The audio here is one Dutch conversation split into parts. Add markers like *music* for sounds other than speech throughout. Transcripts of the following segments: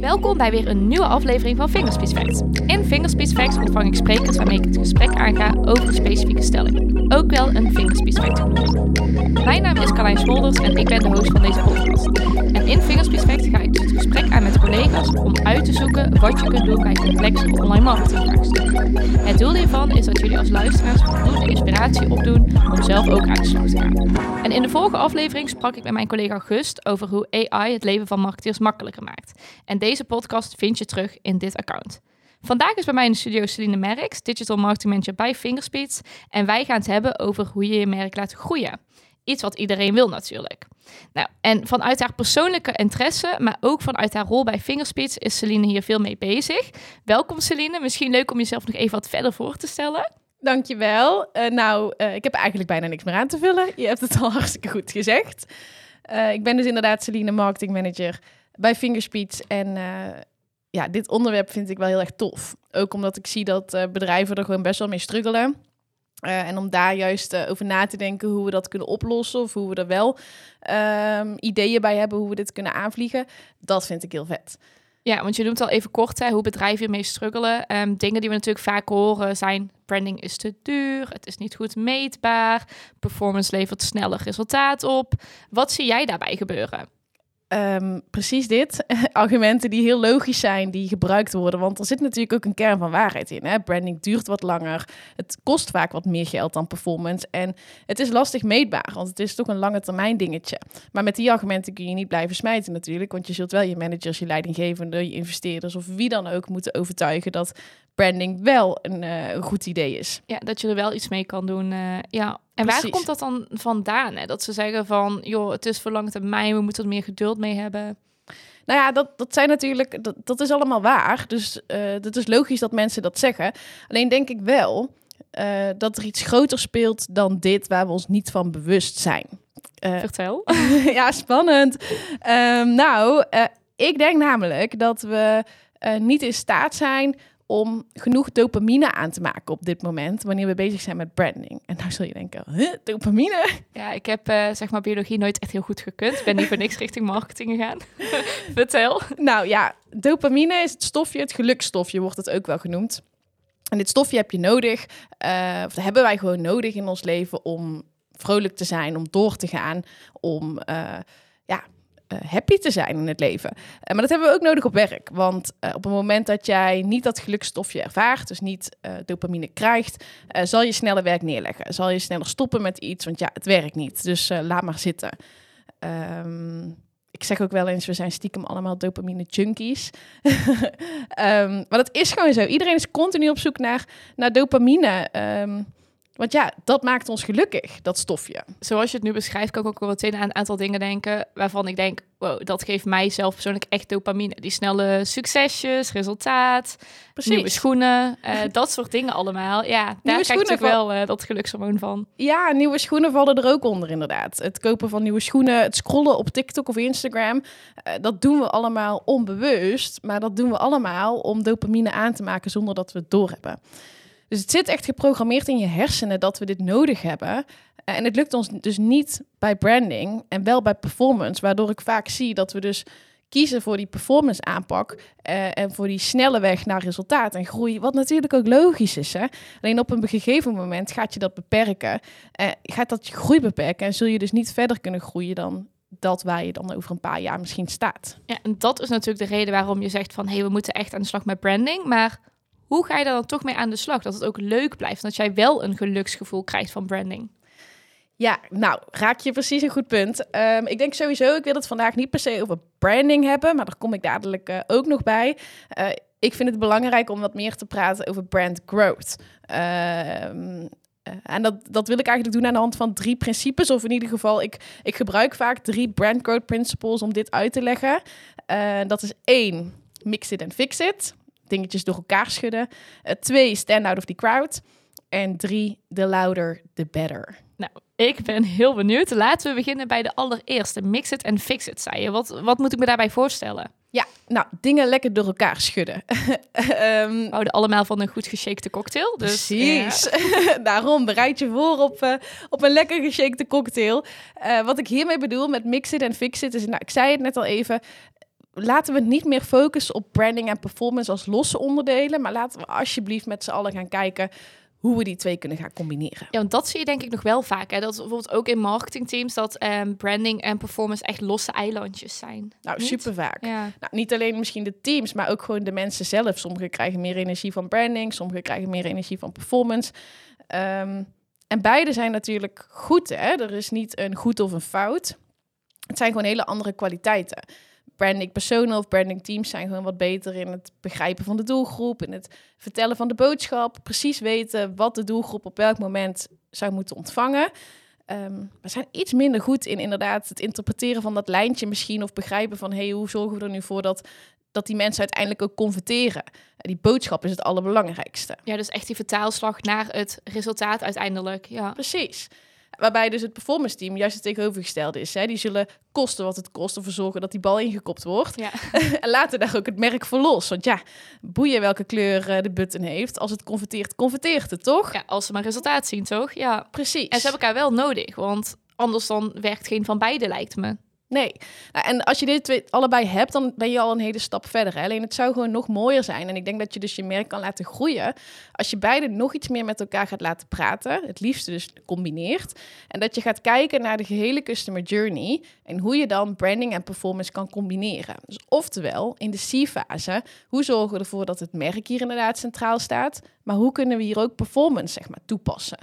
Welkom bij weer een nieuwe aflevering van Fingerspeech Facts. In Fingerspeech Facts ontvang ik sprekers waarmee ik het gesprek aanga over een specifieke stelling. Ook wel een Fingerspeech Fact genoemd. Mijn naam is Carlijn Smolders en ik ben de host van deze podcast. En in Fingerspeech Facts ga ik gesprek aan met collega's om uit te zoeken wat je kunt doen bij complexe online marketingvraagstukken. Het doel hiervan is dat jullie als luisteraars voldoende inspiratie opdoen om zelf ook aan te gaan. En in de vorige aflevering sprak ik met mijn collega Gust over hoe AI het leven van marketeers makkelijker maakt. En deze podcast vind je terug in dit account. Vandaag is bij mij in de studio Celine Merks, Digital Marketing Manager bij Fingerspeed. En wij gaan het hebben over hoe je je merk laat groeien. Iets wat iedereen wil natuurlijk. Nou, en vanuit haar persoonlijke interesse, maar ook vanuit haar rol bij Fingerspeed, is Celine hier veel mee bezig. Welkom Celine, misschien leuk om jezelf nog even wat verder voor te stellen. Dankjewel. Uh, nou, uh, ik heb eigenlijk bijna niks meer aan te vullen. Je hebt het al *laughs* hartstikke goed gezegd. Uh, ik ben dus inderdaad Celine, marketing manager bij Fingerspeed. En ja, dit onderwerp vind ik wel heel erg tof. Ook omdat ik zie dat bedrijven er gewoon best wel mee struggelen. En om daar juist over na te denken hoe we dat kunnen oplossen. Of hoe we er wel ehm, ideeën bij hebben hoe we dit kunnen aanvliegen. Dat vind ik heel vet. Ja, want je noemt al even kort hoe bedrijven hiermee struggelen. Um, dingen die we natuurlijk vaak horen zijn... branding is te duur, het is niet goed meetbaar... performance levert sneller resultaat op. Wat zie jij daarbij gebeuren? Um, precies dit. *laughs* Argumenten die heel logisch zijn, die gebruikt worden. Want er zit natuurlijk ook een kern van waarheid in. Hè? Branding duurt wat langer. Het kost vaak wat meer geld dan performance. En het is lastig meetbaar, want het is toch een lange termijn dingetje. Maar met die argumenten kun je niet blijven smijten natuurlijk. Want je zult wel je managers, je leidinggevende, je investeerders of wie dan ook moeten overtuigen dat branding wel een, uh, goed idee is. Ja, dat je er wel iets mee kan doen. Uh, ja. En Precies. waar komt dat dan vandaan? Hè? Dat ze zeggen van, joh, het is voor lange termijn, we moeten er meer geduld mee hebben. Nou ja, dat, dat zijn natuurlijk, dat, dat is allemaal waar. Dus uh, het is logisch dat mensen dat zeggen. Alleen denk ik wel uh, dat er iets groter speelt dan dit, waar we ons niet van bewust zijn. Uh, Vertel. *laughs* ja, spannend. Um, nou, ik denk namelijk dat we niet in staat zijn om genoeg dopamine aan te maken op dit moment, wanneer we bezig zijn met branding. En nou zul je denken, huh, dopamine? Ja, ik heb uh, zeg maar biologie nooit echt heel goed gekund. Ik ben niet voor niks richting marketing gegaan. *laughs* Vertel. Nou ja, dopamine is het stofje, het gelukstofje wordt het ook wel genoemd. En dit stofje heb je nodig, uh, of hebben wij gewoon nodig in ons leven om vrolijk te zijn, om door te gaan, om uh, ja, happy te zijn in het leven. Uh, maar dat hebben we ook nodig op werk. Want uh, op het moment dat jij niet dat gelukstofje ervaart, dus niet dopamine krijgt, zal je sneller werk neerleggen. Zal je sneller stoppen met iets, want ja, het werkt niet. Dus laat maar zitten. Um, ik zeg ook wel eens, we zijn stiekem allemaal dopamine junkies. um, *laughs* maar dat is gewoon zo. Iedereen is continu op zoek naar, naar dopamine. Um, want ja, dat maakt ons gelukkig, dat stofje. Zoals je het nu beschrijft, kan ik ook wel meteen aan een aantal dingen denken waarvan ik denk, wow, dat geeft mij zelf persoonlijk echt dopamine. Die snelle succesjes, resultaat, Precies. nieuwe schoenen, uh, *laughs* dat soort dingen allemaal. Ja, nieuwe daar krijg ik wel uh, dat gelukshormoon van. Ja, nieuwe schoenen vallen er ook onder inderdaad. Het kopen van nieuwe schoenen, het scrollen op TikTok of Instagram, uh, dat doen we allemaal onbewust, maar dat doen we allemaal om dopamine aan te maken zonder dat we het doorhebben. Dus het zit echt geprogrammeerd in je hersenen dat we dit nodig hebben. Eh, en het lukt ons dus niet bij branding en wel bij performance, waardoor ik vaak zie dat we dus kiezen voor die performance aanpak uh, en voor die snelle weg naar resultaat en groei, wat natuurlijk ook logisch is. Hè? Alleen op een gegeven moment gaat je dat beperken, uh, gaat dat je groei beperken en zul je dus niet verder kunnen groeien dan dat waar je dan over een paar jaar misschien staat. Ja, en dat is natuurlijk de reden waarom je zegt van hé, hey, we moeten echt aan de slag met branding, maar hoe ga je daar dan toch mee aan de slag? Dat het ook leuk blijft. Dat jij wel een geluksgevoel krijgt van branding. Ja, nou, raak je precies een goed punt. Um, ik denk sowieso, ik wil het vandaag niet per se over branding hebben, maar daar kom ik dadelijk uh, ook nog bij. Uh, ik vind het belangrijk om wat meer te praten over brand growth. Uh, en dat, dat wil ik eigenlijk doen aan de hand van drie principes. Of in ieder geval, ik, ik gebruik vaak drie brand growth principles om dit uit te leggen. dat is één, mix it and fix it dingetjes door elkaar schudden. Uh, twee, stand out of the crowd. En drie, the louder, the better. Nou, ik ben heel benieuwd. Laten we beginnen bij de allereerste. Mix it en fix it, zei je. Wat, wat moet ik me daarbij voorstellen? Ja, nou, dingen lekker door elkaar schudden. um, We houden allemaal van een goed geshakte cocktail. Dus, precies. *laughs* Daarom bereid je voor op, uh, op een lekker geshakte cocktail. Uh, wat ik hiermee bedoel met mix it en fix it is, nou, ik zei het net al even, laten we niet meer focussen op branding en performance als losse onderdelen, maar laten we alsjeblieft met z'n allen gaan kijken hoe we die twee kunnen gaan combineren. Ja, want dat zie je denk ik nog wel vaak. Hè? Dat bijvoorbeeld ook in marketingteams dat ehm, branding en performance echt losse eilandjes zijn. Nou, Niet? super vaak. Ja. Nou, niet alleen misschien de teams, maar ook gewoon de mensen zelf. Sommigen krijgen meer energie van branding, sommigen krijgen meer energie van performance. Ehm, en beide zijn natuurlijk goed. Hè? Er is niet een goed of een fout. Het zijn gewoon hele andere kwaliteiten. Branding personen of branding teams zijn gewoon wat beter in het begrijpen van de doelgroep, in het vertellen van de boodschap, precies weten wat de doelgroep op welk moment zou moeten ontvangen. Ehm, we zijn iets minder goed in inderdaad het interpreteren van dat lijntje misschien of begrijpen van hey, hoe zorgen we er nu voor dat, dat die mensen uiteindelijk ook converteren. Eh, Die boodschap is het allerbelangrijkste. ja, dus echt die vertaalslag naar het resultaat uiteindelijk. Ja. Precies. Waarbij dus het performance team juist het tegenovergestelde is. Hè? Die zullen kosten wat het kost ervoor zorgen dat die bal ingekopt wordt. Ja. *laughs* en laten daar ook het merk voor los. Want ja, boeien welke kleur eh, de button heeft. Als het converteert, converteert het toch? ja, als ze maar resultaat zien, toch? Ja. Precies. En ze hebben elkaar wel nodig, want anders dan werkt geen van beide, lijkt me. Nee. Nou, en als je dit twee allebei hebt, dan ben je al een hele stap verder. Hè? Alleen het zou gewoon nog mooier zijn. En ik denk dat je dus je merk kan laten groeien. Als je beide nog iets meer met elkaar gaat laten praten. Het liefste dus combineert. En dat je gaat kijken naar de gehele customer journey. En hoe je dan branding en performance kan combineren. Dus oftewel, in de C-fase, hoe zorgen we ervoor dat het merk hier inderdaad centraal staat. Maar hoe kunnen we hier ook performance zeg maar, toepassen?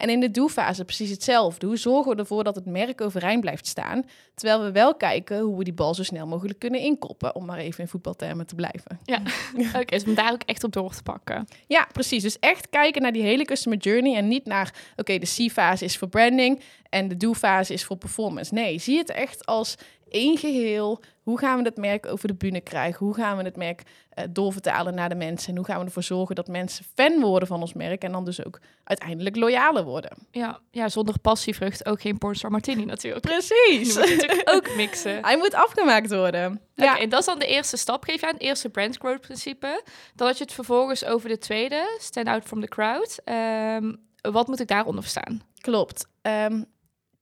En in de do-fase precies hetzelfde. Hoe zorgen we ervoor dat het merk overeind blijft staan, terwijl we wel kijken hoe we die bal zo snel mogelijk kunnen inkoppen, om maar even in voetbaltermen te blijven. Ja, *laughs* oké, dus om daar ook echt op door te pakken. Ja, precies. Dus echt kijken naar die hele customer journey en niet naar, oké, de C-fase is voor branding en de do-fase is voor performance. Nee, zie het echt als één geheel. Hoe gaan we het merk over de bühne krijgen? Hoe gaan we het merk eh, doorvertalen naar de mensen? En hoe gaan we ervoor zorgen dat mensen fan worden van ons merk en dan dus ook uiteindelijk loyaler worden? Ja, ja zonder passievrucht ook geen pornstar martini natuurlijk. Precies. moet natuurlijk ook mixen. *laughs* Hij moet afgemaakt worden. Ja. en dat is dan de eerste stap. Geef je aan het eerste brand growth principe. Dan had je het vervolgens over de tweede, stand out from the crowd. Ehm, wat moet ik daaronder verstaan? Klopt. Ehm,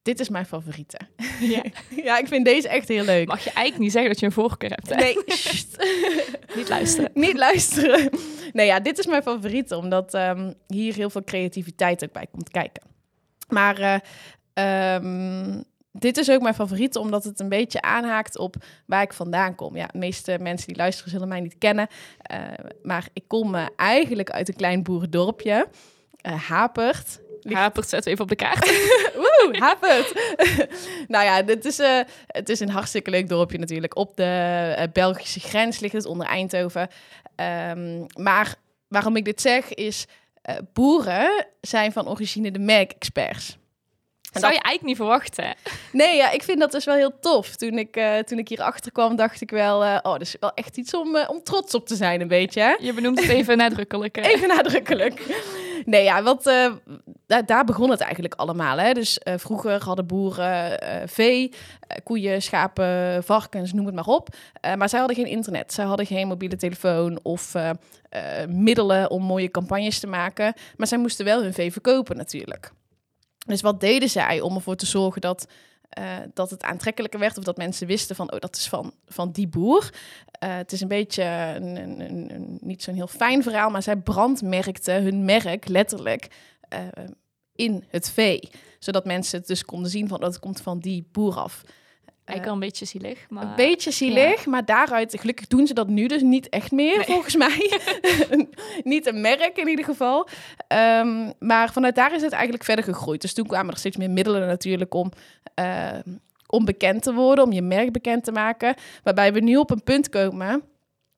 dit is mijn favoriete. Ja. *laughs* ja, ik vind deze echt heel leuk. Mag je eigenlijk niet zeggen dat je een voorkeur hebt. Hè? Nee. *laughs* Niet luisteren. niet luisteren. Nee, ja, dit is mijn favoriete, omdat ehm, hier heel veel creativiteit ook bij komt kijken. Maar eh, ehm, dit is ook mijn favoriete, omdat het een beetje aanhaakt op waar ik vandaan kom. Ja, de meeste mensen die luisteren zullen mij niet kennen. eh, maar ik kom eh, eigenlijk uit een klein boerendorpje. Hapert. Hapert zetten we even op de kaart. *laughs* Woe, *laughs* nou ja, dit is, eh, het is een hartstikke leuk dorpje natuurlijk. Op de eh, Belgische grens ligt het onder Eindhoven. Ehm, maar waarom ik dit zeg is, eh, boeren zijn van origine de merkexperts. En Zou dat- je eigenlijk niet verwachten. Nee, ja, ik vind dat dus wel heel tof. Toen ik, eh, toen ik hier achter kwam, dacht ik wel, eh, oh, dat is wel echt iets om, eh, om trots op te zijn, een beetje. Hè? Je benoemt het even nadrukkelijk. hè? *laughs* Even nadrukkelijk. Nee, ja, want daar, begon het eigenlijk allemaal. Hè? Dus vroeger hadden boeren vee, koeien, schapen, varkens, noem het maar op. Maar zij hadden geen internet. Zij hadden geen mobiele telefoon of middelen om mooie campagnes te maken. Maar zij moesten wel hun vee verkopen natuurlijk. Dus wat deden zij om ervoor te zorgen dat, eh, dat het aantrekkelijker werd... of dat mensen wisten van, oh, dat is van, van die boer... Eh, het is een beetje een, een, niet zo'n heel fijn verhaal, maar zij brandmerkten hun merk letterlijk eh, in het vee. Zodat mensen het dus konden zien van dat het komt van die boer af. Eigenlijk wel een beetje zielig. Maar... Een beetje zielig, maar daaruit, gelukkig doen ze dat nu dus niet echt meer, Nee. volgens mij. *laughs* niet een merk in ieder geval. Ehm, maar vanuit daar is het eigenlijk verder gegroeid. Dus toen kwamen er steeds meer middelen natuurlijk om, eh, om bekend te worden, om je merk bekend te maken. Waarbij we nu op een punt komen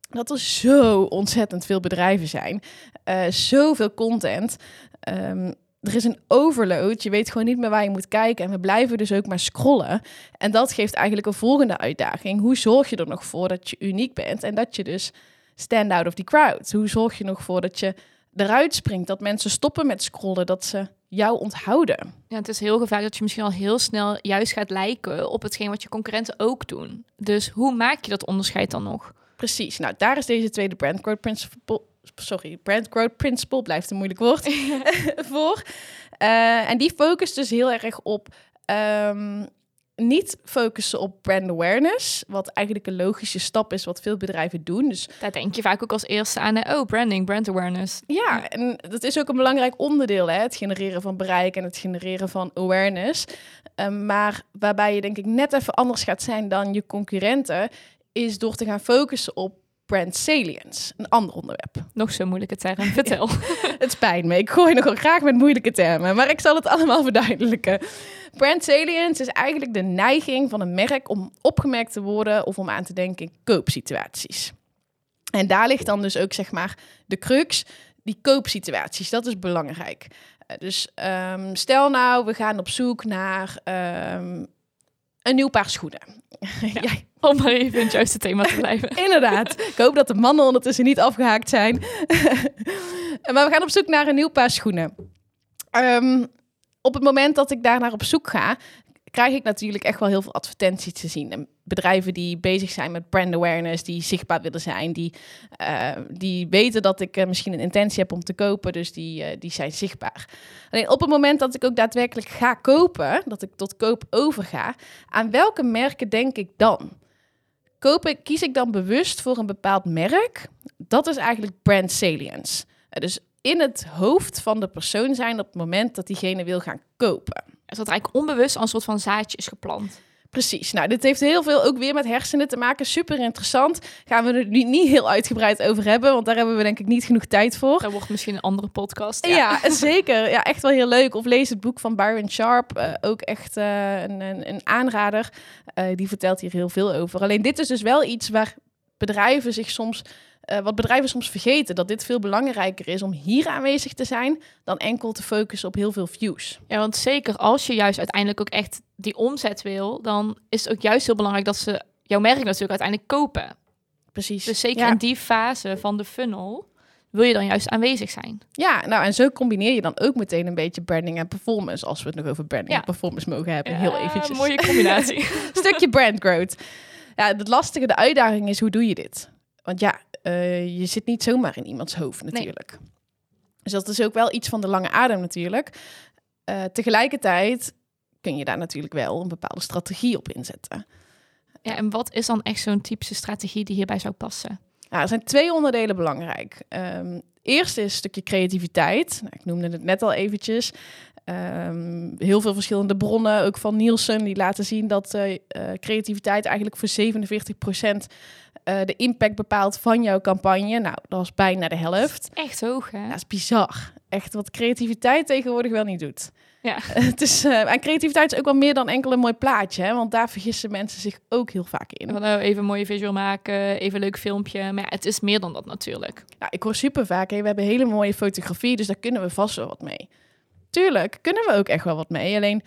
dat er zo ontzettend veel bedrijven zijn. eh zoveel content. Ehm, er is een overload. Je weet gewoon niet meer waar je moet kijken. En we blijven dus ook maar scrollen. En dat geeft eigenlijk een volgende uitdaging. Hoe zorg je er nog voor dat je uniek bent en dat je dus stand out of the crowd? Hoe zorg je nog voor dat je eruit springt, dat mensen stoppen met scrollen, dat ze jou onthouden? Ja, het is heel gevaarlijk dat je misschien al heel snel juist gaat lijken op hetgeen wat je concurrenten ook doen. Dus hoe maak je dat onderscheid dan nog? Precies. Nou, daar is deze tweede brand growth principle. Sorry, brand growth principle blijft een moeilijk woord *laughs* voor. Eh, en die focust dus heel erg op ehm, niet focussen op brand awareness, wat eigenlijk een logische stap is wat veel bedrijven doen. Dus Daar denk je vaak ook als eerste aan, oh, branding, brand awareness. ja, en dat is ook een belangrijk onderdeel, hè? het genereren van bereik en het genereren van awareness. Ehm, maar waarbij je denk ik net even anders gaat zijn dan je concurrenten, is door te gaan focussen op brand salience, een ander onderwerp. Nog zo'n moeilijke term. *laughs* Vertel. Het spijt me, ik gooi nogal graag met moeilijke termen, maar ik zal het allemaal *laughs* verduidelijken. Brand salience is eigenlijk de neiging van een merk om opgemerkt te worden of om aan te denken in koopsituaties. En daar ligt dan dus ook zeg maar de crux, die koopsituaties, dat is belangrijk. Eh, Dus ehm, stel nou, we gaan op zoek naar ehm, een nieuw paar schoenen. *laughs* Ja. Om maar even in het juiste thema te blijven. *laughs* Inderdaad. Ik hoop dat de mannen ondertussen niet afgehaakt zijn. *laughs* maar we gaan op zoek naar een nieuw paar schoenen. Ehm, op het moment dat ik daar naar op zoek ga, krijg ik natuurlijk echt wel heel veel advertenties te zien. En bedrijven die bezig zijn met brand awareness, die zichtbaar willen zijn, die, eh, die weten dat ik eh, misschien een intentie heb om te kopen, dus die, eh, die zijn zichtbaar. Alleen op het moment dat ik ook daadwerkelijk ga kopen, dat ik tot koop overga, aan welke merken denk ik dan? Koop ik, kies ik dan bewust voor een bepaald merk? Dat is eigenlijk brand salience. Dus in het hoofd van de persoon zijn op het moment dat diegene wil gaan kopen. Is dat eigenlijk onbewust als een soort van zaadje is geplant. Precies. Nou, dit heeft heel veel ook weer met hersenen te maken. Super interessant. Gaan we er nu niet heel uitgebreid over hebben, want daar hebben we denk ik niet genoeg tijd voor. Dat wordt misschien een andere podcast. Ja, *laughs* zeker. Ja, echt wel heel leuk. Of lees het boek van Byron Sharp. eh, ook echt eh, een, een, een aanrader. Eh, die vertelt hier heel veel over. Alleen dit is dus wel iets waar bedrijven zich soms... eh, wat bedrijven soms vergeten. Dat dit veel belangrijker is om hier aanwezig te zijn... dan enkel te focussen op heel veel views. Ja, want zeker als je juist uiteindelijk ook echt die omzet wil, dan is het ook juist heel belangrijk dat ze jouw merk natuurlijk uiteindelijk kopen. Precies. Dus zeker Ja. in die fase van de funnel wil je dan juist aanwezig zijn. Ja, nou en zo combineer je dan ook meteen een beetje branding en performance. Als we het nog over branding Ja. en performance mogen hebben. Heel eventjes. Mooie combinatie. *laughs* stukje brand growth. Ja, het lastige, de uitdaging is, hoe doe je dit? Want ja, eh, je zit niet zomaar in iemands hoofd natuurlijk. Dus dat is ook wel iets van de lange adem natuurlijk. Eh, tegelijkertijd kun je daar natuurlijk wel een bepaalde strategie op inzetten. ja, en wat is dan echt zo'n typische strategie die hierbij zou passen? Nou, er zijn twee onderdelen belangrijk. Ehm eerst is een stukje creativiteit. Nou, ik noemde het net al eventjes. Ehm, heel veel verschillende bronnen, ook van Nielsen, die laten zien dat eh, eh, creativiteit eigenlijk voor 47% eh de impact bepaalt van jouw campagne. Nou, dat is bijna de helft. Echt hoog, hè? Dat is bizar. Echt wat creativiteit tegenwoordig wel niet doet. Ja. *laughs* het is, en creativiteit is ook wel meer dan enkel een mooi plaatje, hè? want daar vergissen mensen zich ook heel vaak in. Van, oh, even een mooie visual maken, even een leuk filmpje. Maar ja, het is meer dan dat natuurlijk. Nou, ik hoor super vaak, hè, we hebben hele mooie fotografie, dus daar kunnen we vast wel wat mee. Tuurlijk, kunnen we ook echt wel wat mee. Alleen,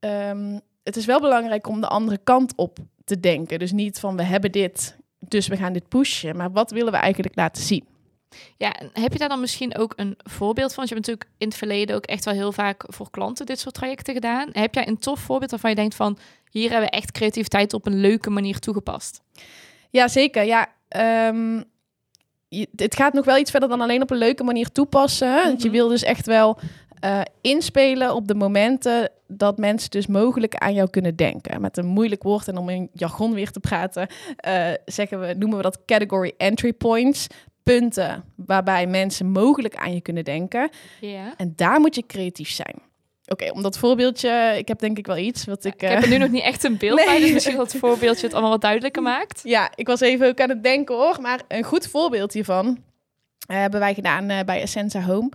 ehm, het is wel belangrijk om de andere kant op te denken. Dus niet van, we hebben dit, dus we gaan dit pushen. Maar wat willen we eigenlijk laten zien? Ja, en heb je daar dan misschien ook een voorbeeld van? Want je hebt natuurlijk in het verleden ook echt wel heel vaak voor klanten dit soort trajecten gedaan. Heb jij een tof voorbeeld waarvan je denkt van... hier hebben we echt creativiteit op een leuke manier toegepast? Ja, zeker. Ja, je- het gaat nog wel iets verder dan alleen op een leuke manier toepassen. Want je Mhm. wil dus echt wel eh, inspelen op de momenten dat mensen dus mogelijk aan jou kunnen denken. Met een moeilijk woord en om in jargon weer te praten, eh, zeggen we, noemen we dat category entry points. Punten waarbij mensen mogelijk aan je kunnen denken. Ja. En daar moet je creatief zijn. Oké, om dat voorbeeldje, ik heb denk ik wel iets wat ik... Ik heb er nu nog niet echt een beeld Nee. *laughs* bij, dus misschien dat het voorbeeldje het allemaal wat duidelijker maakt. Ja, ik was even ook aan het denken hoor. Maar een goed voorbeeld hiervan eh, hebben wij gedaan eh, bij Essenza Home.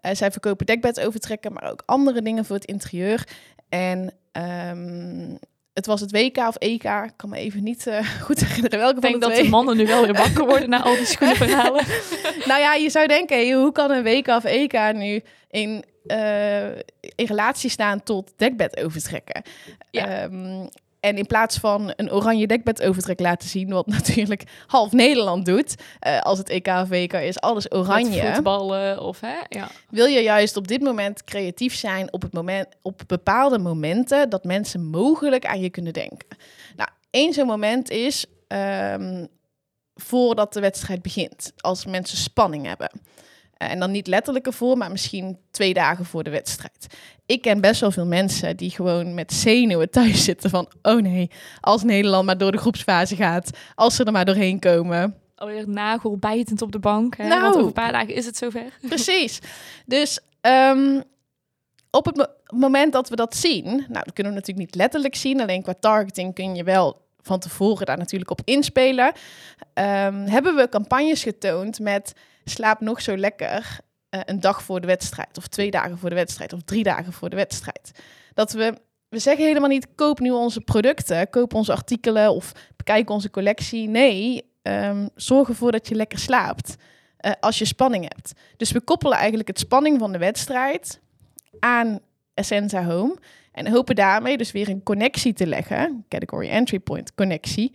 Eh, zij verkopen dekbedovertrekken, maar ook andere dingen voor het interieur. En ehm, het was het WK of EK. Ik kan me even niet *laughs* goed herinneren welke Ik denk de dat twee. de mannen nu wel weer wakker worden na al die *laughs* schoenenverhalen. *laughs* nou ja, je zou denken, hoe kan een WK of EK nu in, in relatie staan tot dekbed overtrekken? Ja. Ehm, en in plaats van een oranje dekbed overtrek laten zien, wat *laughs* natuurlijk half Nederland doet, eh, als het EK of WK is, alles Met oranje. voetballen of hè? Ja. Wil je juist op dit moment creatief zijn op, het moment, op bepaalde momenten dat mensen mogelijk aan je kunnen denken? Nou, één zo'n moment is ehm, voordat de wedstrijd begint, als mensen spanning hebben. Eh, en dan niet letterlijk ervoor, maar misschien twee dagen voor de wedstrijd. Ik ken best wel veel mensen die gewoon met zenuwen thuis *laughs* zitten van... oh nee, als Nederland maar door de groepsfase gaat, als ze er maar doorheen komen... Alweer nagelbijtend op de bank. Hè? Nou. Want over een paar dagen is het zover. *laughs* Precies. Dus ehm, op het mo- moment dat we dat zien, nou, dat kunnen we natuurlijk niet letterlijk zien, alleen qua targeting kun je wel van tevoren daar natuurlijk op inspelen. Ehm, hebben we campagnes getoond met slaap nog zo lekker eh, een dag voor de wedstrijd, of twee dagen voor de wedstrijd, of drie dagen voor de wedstrijd. Dat we, we zeggen helemaal niet, koop nu onze producten, koop onze artikelen of bekijk onze collectie. Nee, ehm, zorg ervoor dat je lekker slaapt eh, als je spanning hebt. Dus we koppelen eigenlijk het spanning van de wedstrijd aan Essenza Home. En hopen daarmee dus weer een connectie te leggen, category entry point connectie,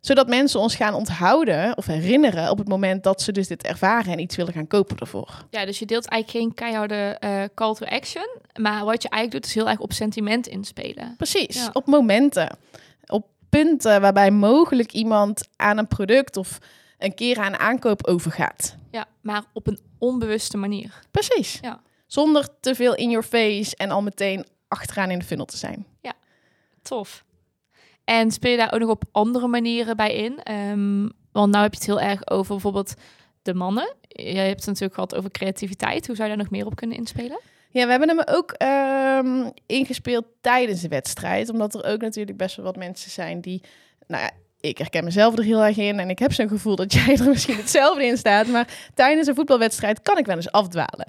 zodat mensen ons gaan onthouden of herinneren op het moment dat ze dus dit ervaren en iets willen gaan kopen ervoor. Ja, dus je deelt eigenlijk geen keiharde eh, call to action. Maar wat je eigenlijk doet, is heel erg op sentiment inspelen. Precies, Ja. op momenten, op punten waarbij mogelijk iemand aan een product of een keer aan aankoop overgaat. Ja, maar op een onbewuste manier. Precies. Ja. Zonder te veel in your face en al meteen achteraan in de funnel te zijn. Tof. En speel je daar ook nog op andere manieren bij in? Ehm, want nou heb je het heel erg over bijvoorbeeld de mannen. Je hebt het natuurlijk gehad over creativiteit. Hoe zou je daar nog meer op kunnen inspelen? Ja, we hebben hem ook ehm, ingespeeld tijdens de wedstrijd. Omdat er ook natuurlijk best wel wat mensen zijn die... Nou ja, ik herken mezelf er heel erg in. En ik heb zo'n gevoel dat *laughs* jij er misschien hetzelfde in staat. Maar tijdens een voetbalwedstrijd kan ik wel eens afdwalen.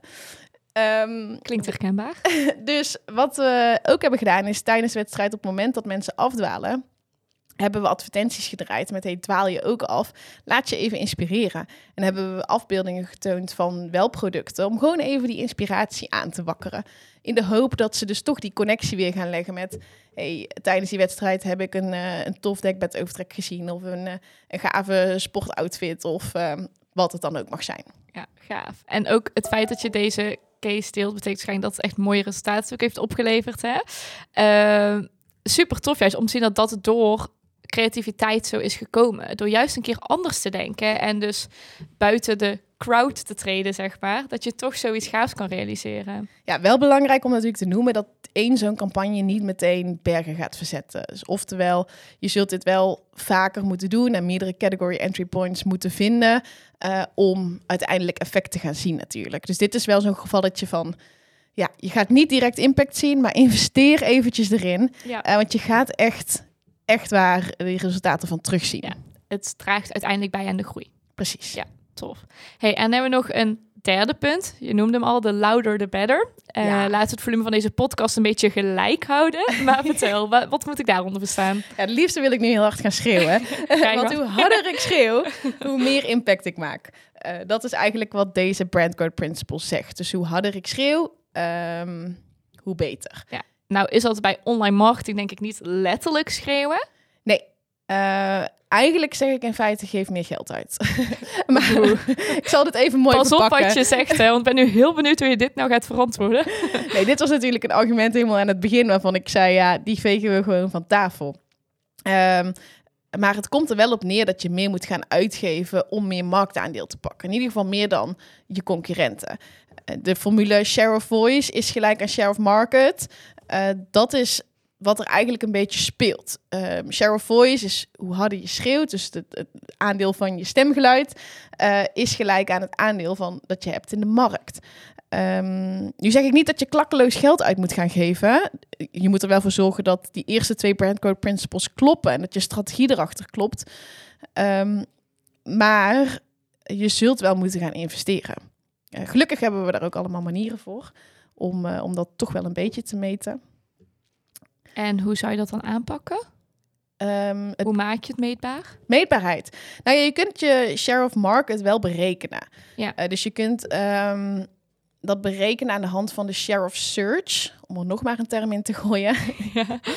Ehm, Klinkt herkenbaar. *laughs* dus wat we ook hebben gedaan is tijdens de wedstrijd... op het moment dat mensen afdwalen... hebben we advertenties gedraaid met... hey, dwaal je ook af? Laat je even inspireren. En hebben we afbeeldingen getoond van welproducten... om gewoon even die inspiratie aan te wakkeren. In de hoop dat ze dus toch die connectie weer gaan leggen met... hey, tijdens die wedstrijd heb ik een, eh, een tof dekbed overtrek gezien... of een, eh, een gave sportoutfit of ehm, wat het dan ook mag zijn. Ja, gaaf. En ook het feit dat je deze case deelt, betekent waarschijnlijk dat het echt mooie resultaten ook heeft opgeleverd. Hè? Ehm, super tof juist om te zien dat dat door creativiteit zo is gekomen. Door juist een keer anders te denken en dus buiten de crowd te treden, zeg maar. Dat je toch zoiets gaafs kan realiseren. Ja, wel belangrijk om natuurlijk te noemen dat één zo'n campagne niet meteen bergen gaat verzetten. Dus oftewel, je zult dit wel vaker moeten doen en meerdere category entry points moeten vinden eh, om uiteindelijk effect te gaan zien natuurlijk. Dus dit is wel zo'n gevalletje van, ja, je gaat niet direct impact zien, maar investeer eventjes erin. Ja. Eh, want je gaat echt, echt waar de resultaten van terugzien. Ja. Het draagt uiteindelijk bij aan de groei. Precies. Ja. Tof. Hey, en dan hebben we nog een derde punt. Je noemde hem al, de louder the better. Eh Ja. We het volume van deze podcast een beetje gelijk houden. *laughs* Maar vertel, wat, wat moet ik daaronder verstaan? Ja, het liefste wil ik nu heel hard gaan schreeuwen. *laughs* Kijk Want hoe harder ik schreeuw, hoe meer impact ik maak. Eh, dat is eigenlijk wat deze Brand Code Principle zegt. Dus hoe harder ik schreeuw, ehm, hoe beter. Nou is dat bij online marketing denk ik niet letterlijk schreeuwen. Nee, eh, eigenlijk zeg ik in feite geef meer geld uit. *laughs* maar *laughs* ik zal dit even mooi Pas op verpakken. wat je zegt, hè, want ik ben nu heel benieuwd hoe je dit nou gaat verantwoorden. *laughs* Nee, dit was natuurlijk een argument helemaal aan het begin waarvan ik zei, ja, die vegen we gewoon van tafel. Ehm, maar het komt er wel op neer dat je meer moet gaan uitgeven om meer marktaandeel te pakken. In ieder geval meer dan je concurrenten. Eh, De formule share of voice is gelijk aan share of market. Eh, dat is wat er eigenlijk een beetje speelt. Share of voice is hoe harder je schreeuwt, dus het, het aandeel van je stemgeluid eh, is gelijk aan het aandeel van dat je hebt in de markt. Ehm, nu zeg ik niet dat je klakkeloos geld uit moet gaan geven. Je moet er wel voor zorgen dat die eerste twee brandcode principles kloppen en dat je strategie erachter klopt. Ehm, maar je zult wel moeten gaan investeren. Eh, gelukkig hebben we daar ook allemaal manieren voor om, eh, om dat toch wel een beetje te meten. En hoe zou je dat dan aanpakken? Ehm, het Hoe maak je het meetbaar? Meetbaarheid. Nou ja, je kunt je share of market wel berekenen. Ja. Eh, dus je kunt ehm, dat berekenen aan de hand van de share of search, om er nog maar een term in te gooien. Ja. *laughs* *laughs*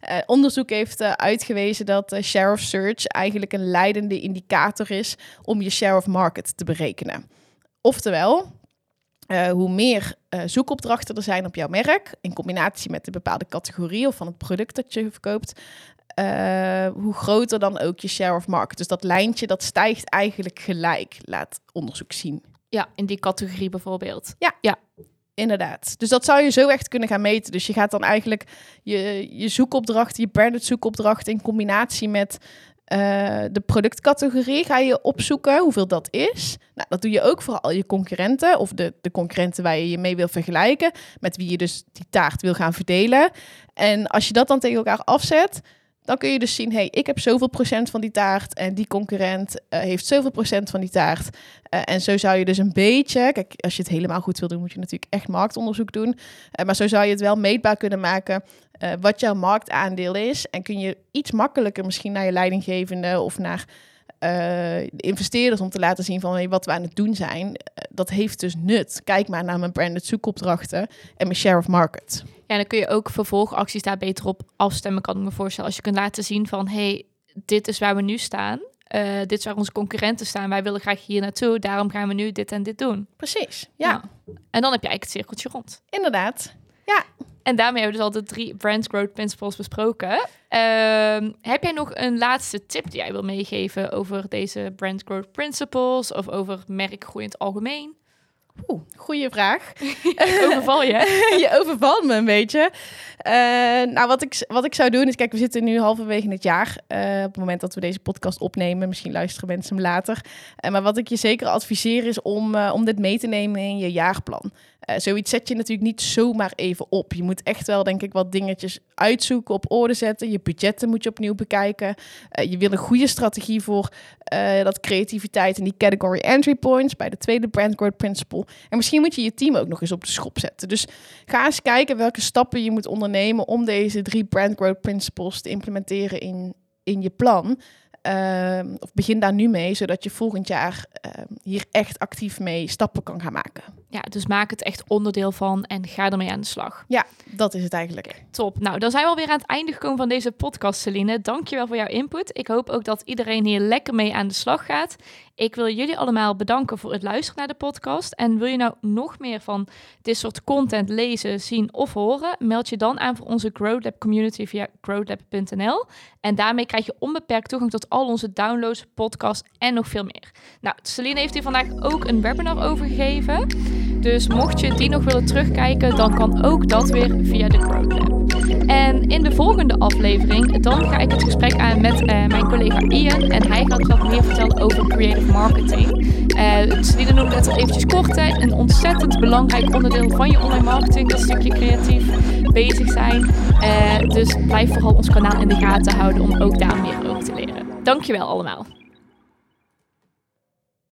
Eh, onderzoek heeft eh, uitgewezen dat eh, share of search eigenlijk een leidende indicator is om je share of market te berekenen. Oftewel, hoe meer eh, zoekopdrachten er zijn op jouw merk, in combinatie met de bepaalde categorie of van het product dat je verkoopt, eh, hoe groter dan ook je share of market. Dus dat lijntje dat stijgt eigenlijk gelijk, laat onderzoek zien. Ja, in die categorie bijvoorbeeld. Inderdaad. Dus dat zou je zo echt kunnen gaan meten. Dus je gaat dan eigenlijk je, je zoekopdrachten, je branded zoekopdrachten in combinatie met eh, de productcategorie ga je opzoeken hoeveel dat is. Nou, dat doe je ook voor al je concurrenten of de, de concurrenten waar je je mee wil vergelijken, met wie je dus die taart wil gaan verdelen. En als je dat dan tegen elkaar afzet, dan kun je dus zien, hey, ik heb zoveel procent van die taart en die concurrent eh, heeft zoveel procent van die taart. Eh, en zo zou je dus een beetje, kijk, als je het helemaal goed wil doen, moet je natuurlijk echt marktonderzoek doen. Maar zo zou je het wel meetbaar kunnen maken uh, wat jouw marktaandeel is. En kun je iets makkelijker misschien naar je leidinggevende of naar de investeerders om te laten zien van hey, wat we aan het doen zijn. dat heeft dus nut. Kijk maar naar mijn branded zoekopdrachten en mijn share of market. Ja, dan kun je ook vervolgacties daar beter op afstemmen, kan ik me voorstellen. Als je kunt laten zien van, hey, dit is waar we nu staan. Uh, dit is waar onze concurrenten staan. Wij willen graag hier naartoe. Daarom gaan we nu dit en dit doen. Precies, ja. ja. En dan heb je eigenlijk het cirkeltje rond. Inderdaad, ja. En daarmee hebben we dus al de drie brand growth principles besproken. Uh, heb jij nog een laatste tip die jij wil meegeven over deze brand growth principles of over merkgroei in het algemeen? Oeh, goede vraag. *laughs* ik overval je. *laughs* je overvalt me een beetje. Uh, nou, wat ik, wat ik zou doen is, kijk, we zitten nu halverwege het jaar. Uh, op het moment dat we deze podcast opnemen. Misschien luisteren mensen hem later. Uh, maar wat ik je zeker adviseer is om, om dit mee te nemen in je jaarplan. Zoiets zet je natuurlijk niet zomaar even op. Je moet echt wel, denk ik, wat dingetjes uitzoeken, op orde zetten. Je budgetten moet je opnieuw bekijken. je wil een goede strategie voor dat creativiteit en die category entry points bij de tweede brand growth principle. En misschien moet je je team ook nog eens op de schop zetten. Dus ga eens kijken welke stappen je moet ondernemen om deze drie brand growth principles te implementeren in, in je plan. Uh, of begin daar nu mee, zodat je volgend jaar uh, hier echt actief mee stappen kan gaan maken. Ja, dus maak het echt onderdeel van en ga ermee aan de slag. Ja, dat is het eigenlijk. Top. Nou, dan zijn we alweer aan het einde gekomen van deze podcast, Celine. Dankjewel voor jouw input. Ik hoop ook dat iedereen hier lekker mee aan de slag gaat. Ik wil jullie allemaal bedanken voor het luisteren naar de podcast. En wil je nou nog meer van dit soort content lezen, zien of horen? Meld je dan aan voor onze GrowLab community via growlab.nl. En daarmee krijg je onbeperkt toegang tot al onze downloads, podcasts en nog veel meer. Nou, Celine heeft hier vandaag ook een webinar over gegeven. Dus mocht je die nog willen terugkijken, dan kan ook dat weer via de GrowLab. En in de volgende aflevering, dan ga ik het gesprek aan met uh, mijn collega Ian. En hij gaat wat meer vertellen over creative marketing. Uh, Celine noemde net al eventjes kort, hè, een ontzettend belangrijk onderdeel van je online marketing. Dat stukje creatief bezig zijn. Uh, dus blijf vooral ons kanaal in de gaten houden om ook daar meer over te leren. Dankjewel allemaal.